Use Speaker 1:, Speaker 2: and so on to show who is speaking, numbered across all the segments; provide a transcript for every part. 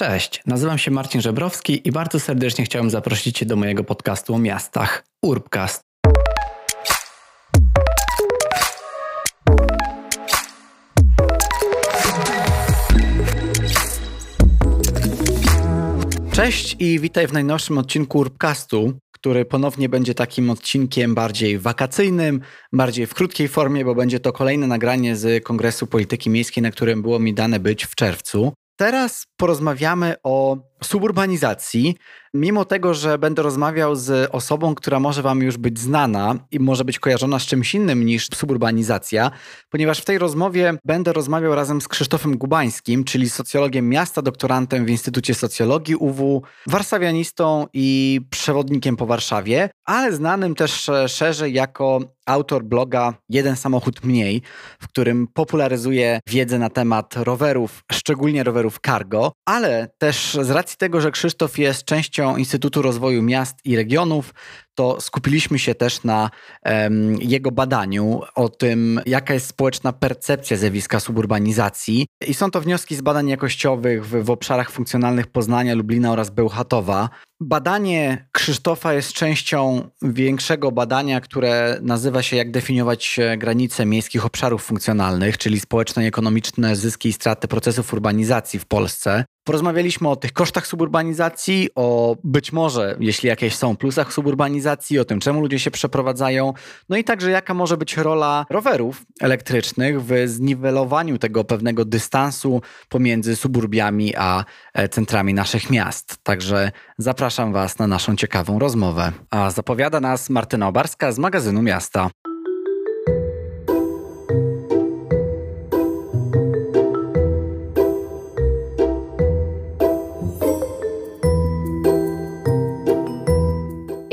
Speaker 1: Cześć, nazywam się Marcin Żebrowski i bardzo serdecznie chciałem zaprosić Cię do mojego podcastu o miastach Urbcast. Cześć i witaj w najnowszym odcinku Urbcastu, który ponownie będzie takim odcinkiem bardziej wakacyjnym, bardziej w krótkiej formie, bo będzie to kolejne nagranie z Kongresu Polityki Miejskiej, na którym było mi dane być w czerwcu. Teraz porozmawiamy o suburbanizacji, mimo tego, że będę rozmawiał z osobą, która może Wam już być znana i może być kojarzona z czymś innym niż suburbanizacja, ponieważ w tej rozmowie będę rozmawiał razem z Krzysztofem Gubańskim, czyli socjologiem miasta, doktorantem w Instytucie Socjologii UW, warszawianistą i przewodnikiem po Warszawie, ale znanym też szerzej jako autor bloga Jeden samochód mniej, w którym popularyzuje wiedzę na temat rowerów, szczególnie rowerów cargo, ale też z racji tego, że Krzysztof jest częścią Instytutu Rozwoju Miast i Regionów, to skupiliśmy się też na um, jego badaniu o tym, jaka jest społeczna percepcja zjawiska suburbanizacji. I są to wnioski z badań jakościowych w, w obszarach funkcjonalnych Poznania, Lublina oraz Bełchatowa. Badanie Krzysztofa jest częścią większego badania, które nazywa się Jak definiować granice miejskich obszarów funkcjonalnych, czyli społeczne i ekonomiczne zyski i straty procesów urbanizacji w Polsce. Porozmawialiśmy o tych kosztach suburbanizacji, o być może, jeśli jakieś są, plusach suburbanizacji, o tym, czemu ludzie się przeprowadzają, no i także jaka może być rola rowerów elektrycznych w zniwelowaniu tego pewnego dystansu pomiędzy suburbiami a e, centrami naszych miast. Także zapraszam Was na naszą ciekawą rozmowę. A zapowiada nas Martyna Obarska z magazynu Miasta.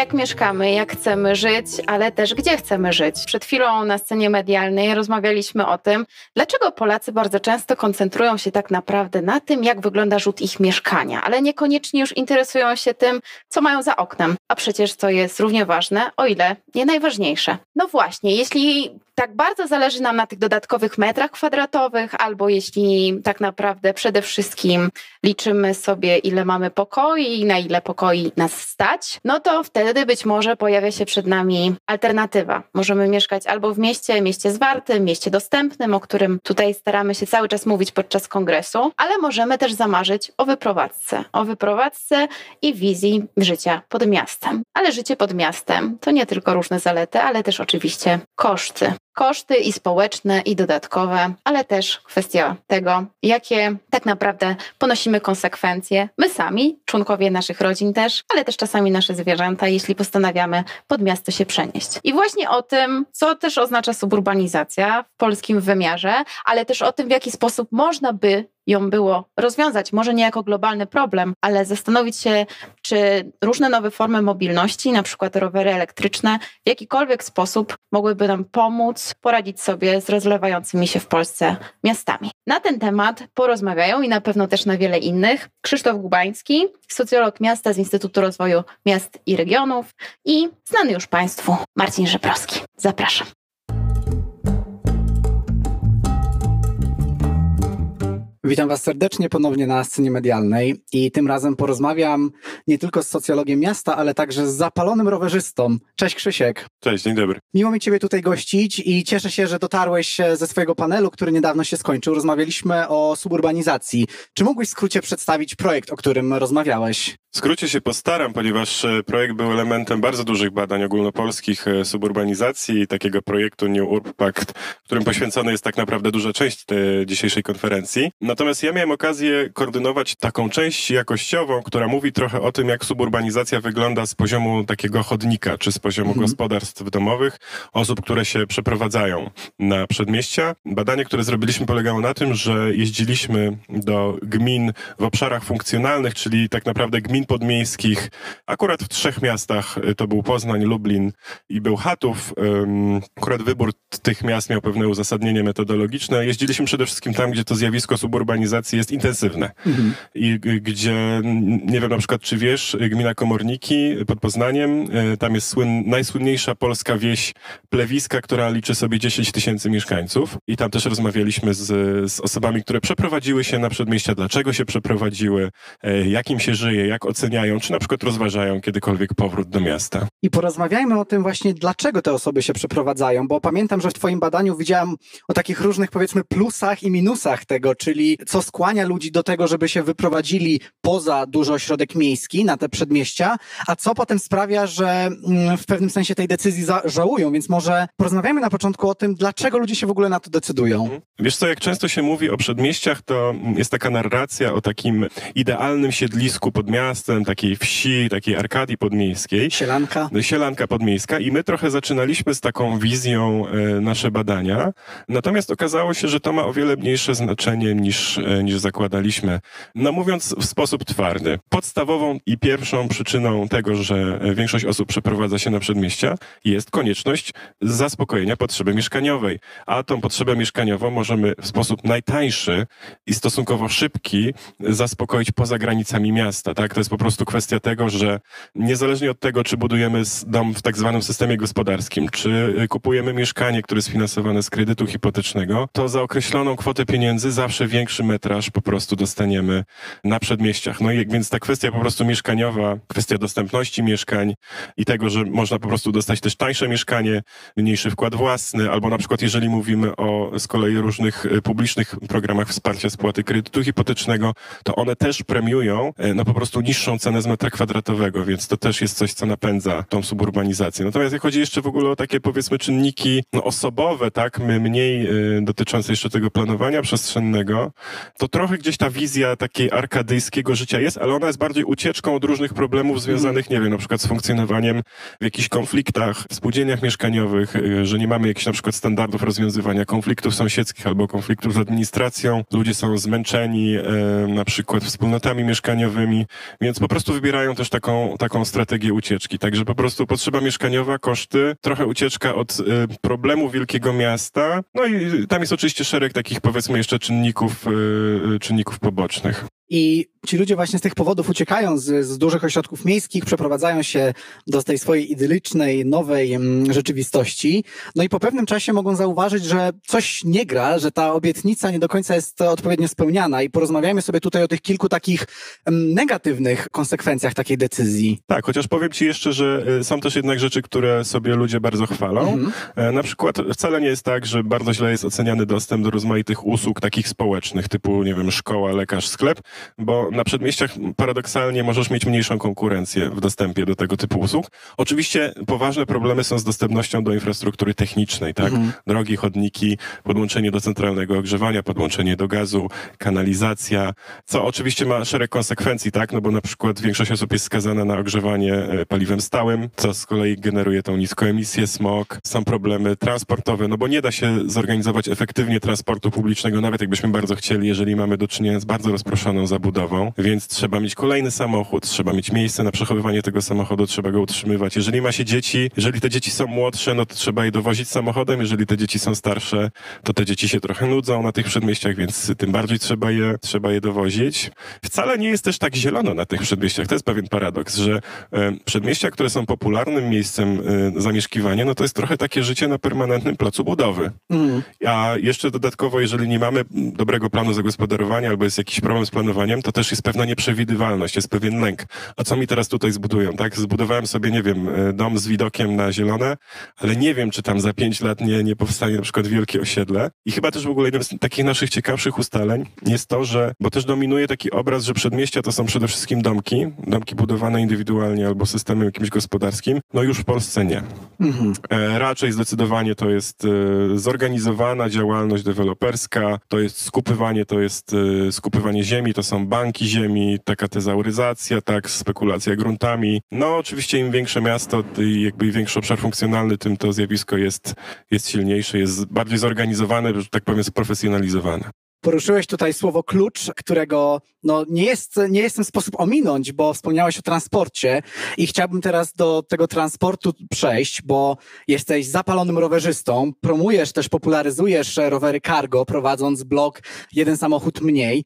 Speaker 2: Jak mieszkamy, jak chcemy żyć, ale też gdzie chcemy żyć. Przed chwilą na scenie medialnej rozmawialiśmy o tym, dlaczego Polacy bardzo często koncentrują się tak naprawdę na tym, jak wygląda rzut ich mieszkania, ale niekoniecznie już interesują się tym, co mają za oknem. A przecież to jest równie ważne, o ile nie najważniejsze. No właśnie, jeśli tak bardzo zależy nam na tych dodatkowych metrach kwadratowych, albo jeśli tak naprawdę przede wszystkim liczymy sobie, ile mamy pokoi i na ile pokoi nas stać, no to wtedy być może pojawia się przed nami alternatywa. Możemy mieszkać albo w mieście, mieście zwartym, mieście dostępnym, o którym tutaj staramy się cały czas mówić podczas kongresu, ale możemy też zamarzyć o wyprowadzce, o wyprowadzce i wizji życia pod miastem. Ale życie pod miastem to nie tylko różne zalety, ale też oczywiście koszty koszty i społeczne, i dodatkowe, ale też kwestia tego, jakie tak naprawdę ponosimy konsekwencje my sami, członkowie naszych rodzin też, ale też czasami nasze zwierzęta, jeśli postanawiamy pod miasto się przenieść. I właśnie o tym, co też oznacza suburbanizacja w polskim wymiarze, ale też o tym, w jaki sposób można by ją było rozwiązać, może nie jako globalny problem, ale zastanowić się, czy różne nowe formy mobilności, na przykład rowery elektryczne, w jakikolwiek sposób mogłyby nam pomóc poradzić sobie z rozlewającymi się w Polsce miastami. Na ten temat porozmawiają i na pewno też na wiele innych Krzysztof Gubański, socjolog miasta z Instytutu Rozwoju Miast i Regionów i znany już Państwu Marcin Żebrowski. Zapraszam.
Speaker 1: Witam Was serdecznie ponownie na scenie medialnej i tym razem porozmawiam nie tylko z socjologiem miasta, ale także z zapalonym rowerzystą. Cześć Krzysiek.
Speaker 3: Cześć, dzień dobry.
Speaker 1: Miło mi Ciebie tutaj gościć i cieszę się, że dotarłeś ze swojego panelu, który niedawno się skończył. Rozmawialiśmy o suburbanizacji. Czy mógłbyś w skrócie przedstawić projekt, o którym rozmawiałeś?
Speaker 3: W skrócie się postaram, ponieważ e, projekt był elementem bardzo dużych badań ogólnopolskich e, suburbanizacji i takiego projektu New Urb Pact, którym poświęcona jest tak naprawdę duża część tej dzisiejszej konferencji. Natomiast ja miałem okazję koordynować taką część jakościową, która mówi trochę o tym, jak suburbanizacja wygląda z poziomu takiego chodnika, czy z poziomu mhm. gospodarstw domowych, osób, które się przeprowadzają na przedmieścia. Badanie, które zrobiliśmy polegało na tym, że jeździliśmy do gmin w obszarach funkcjonalnych, czyli tak naprawdę gmin podmiejskich. Akurat w trzech miastach, y, to był Poznań, Lublin i Bełchatów. Akurat wybór tych miast miał pewne uzasadnienie metodologiczne. Jeździliśmy przede wszystkim tam, gdzie to zjawisko suburbanizacji urbanizacji jest intensywne. Mhm. I gdzie, nie wiem na przykład, czy wiesz, gmina Komorniki pod Poznaniem, tam jest słyn, najsłynniejsza polska wieś Plewiska, która liczy sobie 10 tysięcy mieszkańców. I tam też rozmawialiśmy z, z osobami, które przeprowadziły się na przedmieścia, dlaczego się przeprowadziły, jak im się żyje, jak oceniają, czy na przykład rozważają kiedykolwiek powrót do miasta.
Speaker 4: I porozmawiajmy o tym właśnie, dlaczego te osoby się przeprowadzają, bo pamiętam, że w Twoim badaniu widziałam o takich różnych, powiedzmy, plusach i minusach tego, czyli co skłania ludzi do tego, żeby się wyprowadzili poza duży ośrodek miejski, na te przedmieścia, a co potem sprawia, że mm, w pewnym sensie tej decyzji żałują, więc może porozmawiamy na początku o tym, dlaczego ludzie się w ogóle na to decydują. Mhm.
Speaker 3: Wiesz co, jak często się mówi o przedmieściach, to jest taka narracja o takim idealnym siedlisku pod miastem, takiej wsi, takiej arkadii podmiejskiej.
Speaker 4: Sielanka.
Speaker 3: Sielanka podmiejska i my trochę zaczynaliśmy z taką wizją e, nasze badania, natomiast okazało się, że to ma o wiele mniejsze znaczenie niż, e, niż zakładaliśmy. No mówiąc w sposób twardy, podstawową i pierwszą przyczyną tego, że większość osób przeprowadza się na przedmieścia jest konieczność zaspokojenia potrzeby mieszkaniowej, a tą potrzebę mieszkaniową możemy w sposób najtańszy i stosunkowo szybki zaspokoić poza granicami miasta, tak? To jest po prostu kwestia tego, że niezależnie od tego, czy budujemy dom w tak zwanym systemie gospodarskim, czy kupujemy mieszkanie, które jest finansowane z kredytu hipotecznego, to za określoną kwotę pieniędzy zawsze większy metraż po prostu dostaniemy na przedmieściach. No i więc ta kwestia po prostu mieszkaniowa, kwestia dostępności mieszkań i tego, że można po prostu dostać też tańsze mieszkanie, mniejszy wkład własny, albo na przykład jeżeli mówimy o z kolei różnych e, publicznych programach wsparcia spłaty kredytu hipotecznego, to one też premiują e, no po prostu niższą cenę z metra kwadratowego, więc to też jest coś, co napędza tą suburbanizację. Natomiast jak chodzi jeszcze w ogóle o takie powiedzmy czynniki no, osobowe, tak, mniej y, dotyczące jeszcze tego planowania przestrzennego, to trochę gdzieś ta wizja takiej arkadyjskiego życia jest, ale ona jest bardziej ucieczką od różnych problemów związanych, nie wiem, na przykład z funkcjonowaniem w jakichś konfliktach, w spółdzielniach mieszkaniowych, y, że nie mamy jakichś na przykład standardów rozwiązywania konfliktów sąsiedzkich albo konfliktów z administracją. Ludzie są zmęczeni y, na przykład wspólnotami mieszkaniowymi, więc po prostu wybierają też taką, taką strategię ucieczki. Także po prostu potrzeba mieszkaniowa, koszty, trochę ucieczka od y, problemu wielkiego miasta. No i tam jest oczywiście szereg takich powiedzmy jeszcze czynników, czynników pobocznych.
Speaker 4: I ci ludzie właśnie z tych powodów uciekają z, z dużych ośrodków miejskich, przeprowadzają się do tej swojej idyllicznej, nowej mm, rzeczywistości. No i po pewnym czasie mogą zauważyć, że coś nie gra, że ta obietnica nie do końca jest odpowiednio spełniana. I porozmawiajmy sobie tutaj o tych kilku takich mm, negatywnych konsekwencjach takiej decyzji.
Speaker 3: Tak, chociaż powiem Ci jeszcze, że y, są też jednak rzeczy, które sobie ludzie bardzo chwalą. Mhm. E, na przykład wcale nie jest tak, że bardzo źle jest oceniany dostęp do rozmaitych usług takich społecznych, typu, nie wiem, szkoła, lekarz, sklep bo na przedmieściach paradoksalnie możesz mieć mniejszą konkurencję w dostępie do tego typu usług. Oczywiście poważne problemy są z dostępnością do infrastruktury technicznej, tak? Mhm. Drogi, chodniki, podłączenie do centralnego ogrzewania, podłączenie do gazu, kanalizacja, co oczywiście ma szereg konsekwencji, tak? No bo na przykład większość osób jest skazana na ogrzewanie e, paliwem stałym, co z kolei generuje tą niską emisję, smog. Są problemy transportowe, no bo nie da się zorganizować efektywnie transportu publicznego, nawet jakbyśmy bardzo chcieli, jeżeli mamy do czynienia z bardzo rozproszoną zabudową, więc trzeba mieć kolejny samochód, trzeba mieć miejsce na przechowywanie tego samochodu, trzeba go utrzymywać. Jeżeli ma się dzieci, jeżeli te dzieci są młodsze, no to trzeba je dowozić samochodem, jeżeli te dzieci są starsze, to te dzieci się trochę nudzą na tych przedmieściach, więc tym bardziej trzeba je, trzeba je dowozić. Wcale nie jest też tak zielono na tych przedmieściach. To jest pewien paradoks, że przedmieścia, które są popularnym miejscem zamieszkiwania, no to jest trochę takie życie na permanentnym placu budowy. Mm. A jeszcze dodatkowo, jeżeli nie mamy dobrego planu zagospodarowania albo jest jakiś problem z planowaniem, to też jest pewna nieprzewidywalność, jest pewien lęk. A co mi teraz tutaj zbudują, tak? Zbudowałem sobie, nie wiem, e, dom z widokiem na zielone, ale nie wiem, czy tam za pięć lat nie, nie powstanie na przykład wielkie osiedle. I chyba też w ogóle jednym z takich naszych ciekawszych ustaleń jest to, że, bo też dominuje taki obraz, że przedmieścia to są przede wszystkim domki, domki budowane indywidualnie albo systemem jakimś gospodarskim. No już w Polsce nie. Mhm. E, raczej zdecydowanie to jest e, zorganizowana działalność deweloperska, to jest skupywanie, to jest skupywanie ziemi, to są banki ziemi, taka tezauryzacja, tak, spekulacja gruntami. No oczywiście im większe miasto i jakby większy obszar funkcjonalny, tym to zjawisko jest, jest silniejsze, jest bardziej zorganizowane, że tak powiem sprofesjonalizowane.
Speaker 4: Poruszyłeś tutaj słowo klucz, którego no, nie, jest, nie jest ten sposób ominąć, bo wspomniałeś o transporcie i chciałbym teraz do tego transportu przejść, bo jesteś zapalonym rowerzystą, promujesz też, popularyzujesz rowery cargo, prowadząc blog Jeden Samochód Mniej.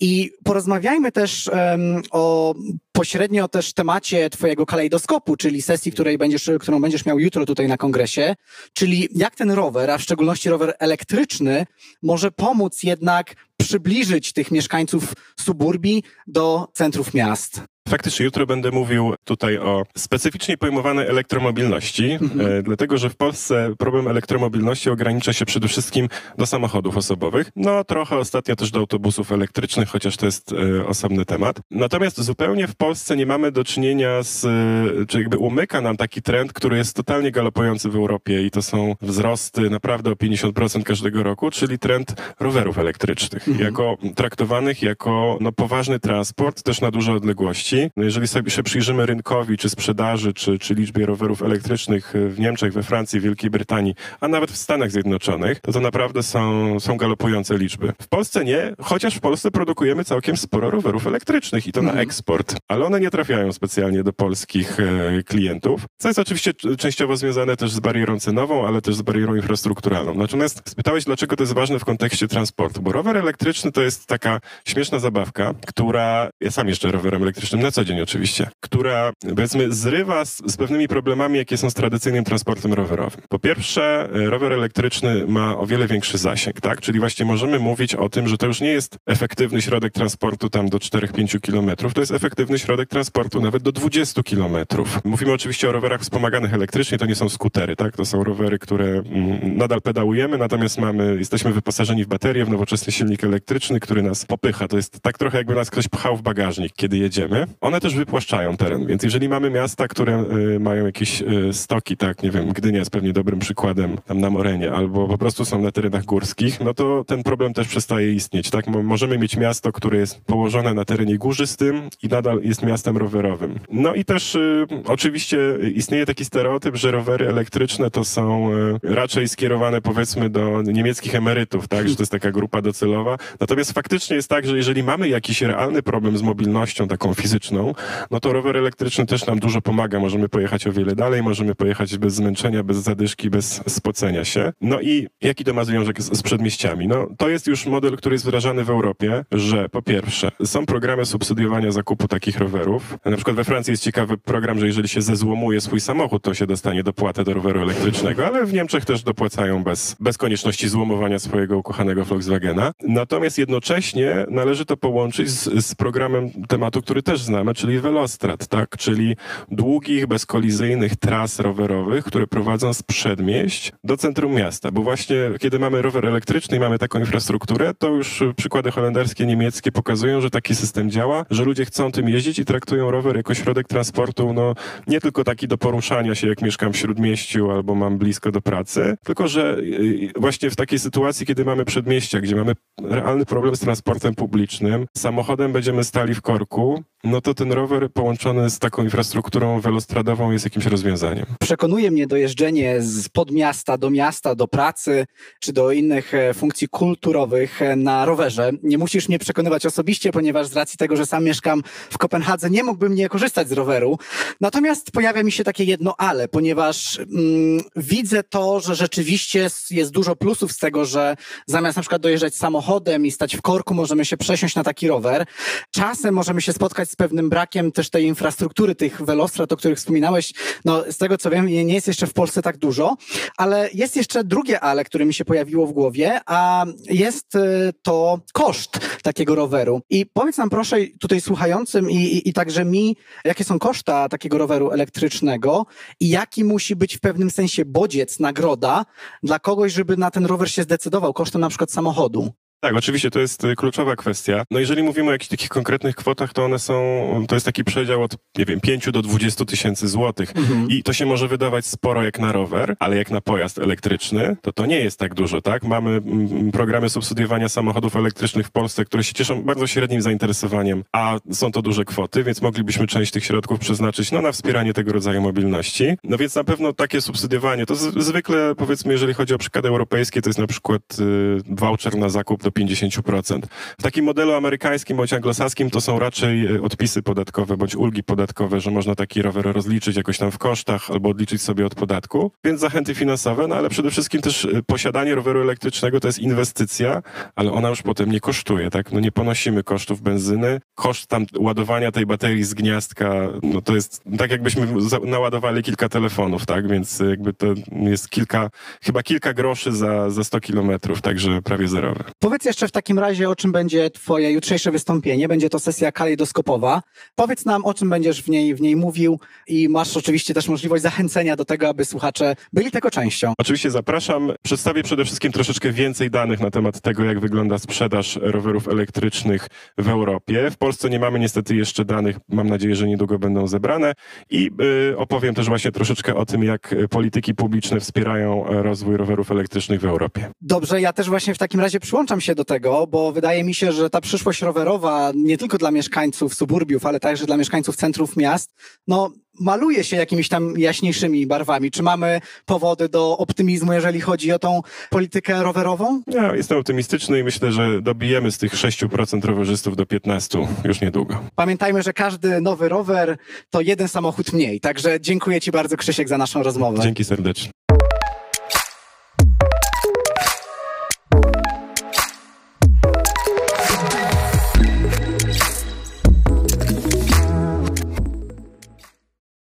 Speaker 4: I porozmawiajmy też um, o pośrednio też temacie twojego kalejdoskopu, czyli sesji, której będziesz, którą będziesz miał jutro tutaj na kongresie, czyli jak ten rower, a w szczególności rower elektryczny, może pomóc jednak przybliżyć tych mieszkańców suburbii do centrów miast.
Speaker 3: Faktycznie jutro będę mówił tutaj o specyficznie pojmowanej elektromobilności, mhm. e, dlatego że w Polsce problem elektromobilności ogranicza się przede wszystkim do samochodów osobowych, no trochę ostatnio też do autobusów elektrycznych, chociaż to jest e, osobny temat. Natomiast zupełnie w Polsce nie mamy do czynienia z, e, czy jakby umyka nam taki trend, który jest totalnie galopujący w Europie i to są wzrosty naprawdę o 50% każdego roku, czyli trend rowerów elektrycznych, mhm. jako traktowanych jako no, poważny transport też na duże odległości no jeżeli sobie się przyjrzymy rynkowi, czy sprzedaży, czy, czy liczbie rowerów elektrycznych w Niemczech, we Francji, Wielkiej Brytanii, a nawet w Stanach Zjednoczonych, to to naprawdę są, są galopujące liczby. W Polsce nie, chociaż w Polsce produkujemy całkiem sporo rowerów elektrycznych i to na mhm. eksport, ale one nie trafiają specjalnie do polskich e, klientów, co jest oczywiście częściowo związane też z barierą cenową, ale też z barierą infrastrukturalną. Natomiast spytałeś, dlaczego to jest ważne w kontekście transportu, bo rower elektryczny to jest taka śmieszna zabawka, która, ja sam jeszcze rowerem elektrycznym na co dzień oczywiście, która powiedzmy zrywa z, z, pewnymi problemami, jakie są z tradycyjnym transportem rowerowym. Po pierwsze, e, rower elektryczny ma o wiele większy zasięg, tak? Czyli właśnie możemy mówić o tym, że to już nie jest efektywny środek transportu tam do 4-5 kilometrów, to jest efektywny środek transportu nawet do 20 kilometrów. Mówimy oczywiście o rowerach wspomaganych elektrycznie, to nie są skutery, tak? To są rowery, które mm, nadal pedałujemy, natomiast mamy, jesteśmy wyposażeni w baterię, w nowoczesny silnik elektryczny, który nas popycha. To jest tak trochę jakby nas ktoś pchał w bagażnik, kiedy jedziemy. One też wypłaszczają teren, więc jeżeli mamy miasta, które y, mają jakieś y, stoki, tak, nie wiem, Gdynia jest pewnie dobrym przykładem tam na Morenie, albo po prostu są na terenach górskich, no to ten problem też przestaje istnieć, tak? możemy mieć miasto, które jest położone na terenie górzystym i nadal jest miastem rowerowym. No i też y, oczywiście istnieje taki stereotyp, że rowery elektryczne to są raczej skierowane powiedzmy do niemieckich emerytów, tak? Że to jest taka grupa docelowa. Natomiast faktycznie jest tak, że jeżeli mamy jakiś realny problem z mobilnością taką fizyczną, no to rower elektryczny też nam dużo pomaga. Możemy pojechać o wiele dalej, możemy pojechać bez zmęczenia, bez zadyszki, bez spocenia się. No i jaki to ma związek z, z przedmieściami? No to jest już model, który jest wdrażany w Europie, że po pierwsze są programy subsydiowania zakupu takich rowerów. Na przykład we Francji jest ciekawy program, że jeżeli się zezłomuje swój samochód, to się dostanie dopłatę do roweru elektrycznego, ale w Niemczech też dopłacają bez, bez konieczności złomowania swojego ukochanego Volkswagena. Natomiast jednocześnie należy to połączyć z, z programem tematu, który też znamy, czyli Velostrad, tak? Czyli długich, bezkolizyjnych tras rowerowych, które prowadzą z przedmieść do centrum miasta. Bo właśnie kiedy mamy rower elektryczny i mamy taką infrastrukturę, to już przykłady holenderskie, niemieckie pokazują, że taki system działa, że ludzie chcą tym jeździć i traktują rower jako środek transportu, no nie tylko taki do poruszania się, jak mieszkam w śródmieściu albo mam blisko do pracy, tylko że y, właśnie w takiej sytuacji, kiedy mamy przedmieścia, gdzie mamy realny problem z transportem publicznym, samochodem będziemy stali w korku, no to ten rower połączony z taką infrastrukturą welostradową jest jakimś rozwiązaniem.
Speaker 4: Przekonuje mnie dojeżdżenie z podmiasta do miasta, do pracy czy do innych e, funkcji kulturowych e, na rowerze. Nie musisz mnie przekonywać osobiście, ponieważ z racji tego, że sam mieszkam w Kopenhadze, nie mógłbym nie korzystać z roweru. Natomiast pojawia mi się takie jedno ale, ponieważ mm, widzę to, że rzeczywiście jest dużo plusów z tego, że zamiast na przykład dojeżdżać samochodem i stać w korku, możemy się przesiąść na taki rower. Czasem możemy się spotkać z pewnym brakiem też tej infrastruktury, tych velostrad, o których wspominałeś. No, z tego co wiem, nie jest jeszcze w Polsce tak dużo, ale jest jeszcze drugie ale, które mi się pojawiło w głowie, a jest y, to koszt takiego roweru. I powiedz nam proszę tutaj słuchającym i, i, i także mi, jakie są koszta takiego roweru elektrycznego i jaki musi być w pewnym sensie bodziec, nagroda dla kogoś, żeby na ten rower się zdecydował kosztem na przykład samochodu.
Speaker 3: Tak, oczywiście to jest y, kluczowa kwestia. No jeżeli mówimy o jakichś takich konkretnych kwotach, to one są, to jest taki przedział od, nie wiem, 5 do 20 tysięcy złotych. Mhm. I to się może wydawać sporo jak na rower, ale jak na pojazd elektryczny, to to nie jest tak dużo, tak? Mamy programy subsydiowania samochodów elektrycznych w Polsce, które się cieszą bardzo średnim zainteresowaniem, a są to duże kwoty, więc moglibyśmy część tych środków przeznaczyć no, na wspieranie tego rodzaju mobilności. No więc na pewno takie subsydiowanie, to zwykle powiedzmy, jeżeli chodzi o przykłady europejskie, to jest na przykład y, voucher na zakup do 50%. W takim modelu amerykańskim bądź anglosaskim to są raczej e, odpisy podatkowe bądź ulgi podatkowe, że można taki rower rozliczyć jakoś tam w kosztach albo odliczyć sobie od podatku, więc zachęty finansowe, no ale przede wszystkim też e, posiadanie roweru elektrycznego to jest inwestycja, ale ona już potem nie kosztuje, tak? No nie ponosimy kosztów benzyny, koszt tam ładowania tej baterii z gniazdka, no to jest tak jakbyśmy naładowali kilka telefonów, tak? Więc jakby to jest kilka, chyba kilka groszy za, za 100 kilometrów, także prawie zerowe.
Speaker 4: Powiedz jeszcze w takim razie, o czym będzie twoje jutrzejsze wystąpienie. Będzie to sesja kalejdoskopowa. Powiedz nam, o czym będziesz w niej, w niej mówił i masz oczywiście też możliwość zachęcenia do tego, aby słuchacze byli tego częścią.
Speaker 3: Oczywiście zapraszam. Przedstawię przede wszystkim troszeczkę więcej danych na temat tego, jak wygląda sprzedaż rowerów elektrycznych w Europie. W Polsce nie mamy niestety jeszcze danych, mam nadzieję, że niedługo będą zebrane i y, opowiem też właśnie troszeczkę o tym, jak polityki publiczne wspierają e, rozwój rowerów elektrycznych w Europie.
Speaker 4: Dobrze, ja też właśnie w takim razie przyłączam się do tego, bo wydaje mi się, że ta przyszłość rowerowa nie tylko dla mieszkańców suburbiów, ale także dla mieszkańców centrów miast, no maluje się jakimiś tam jaśniejszymi barwami. Czy mamy powody do optymizmu, jeżeli chodzi o tą politykę rowerową?
Speaker 3: Ja jestem optymistyczny i myślę, że dobijemy z tych 6% rowerzystów do 15% już niedługo.
Speaker 4: Pamiętajmy, że każdy nowy rower to jeden samochód mniej. Także dziękuję Ci bardzo, Krzysiek, za naszą rozmowę.
Speaker 3: Dzięki serdecznie.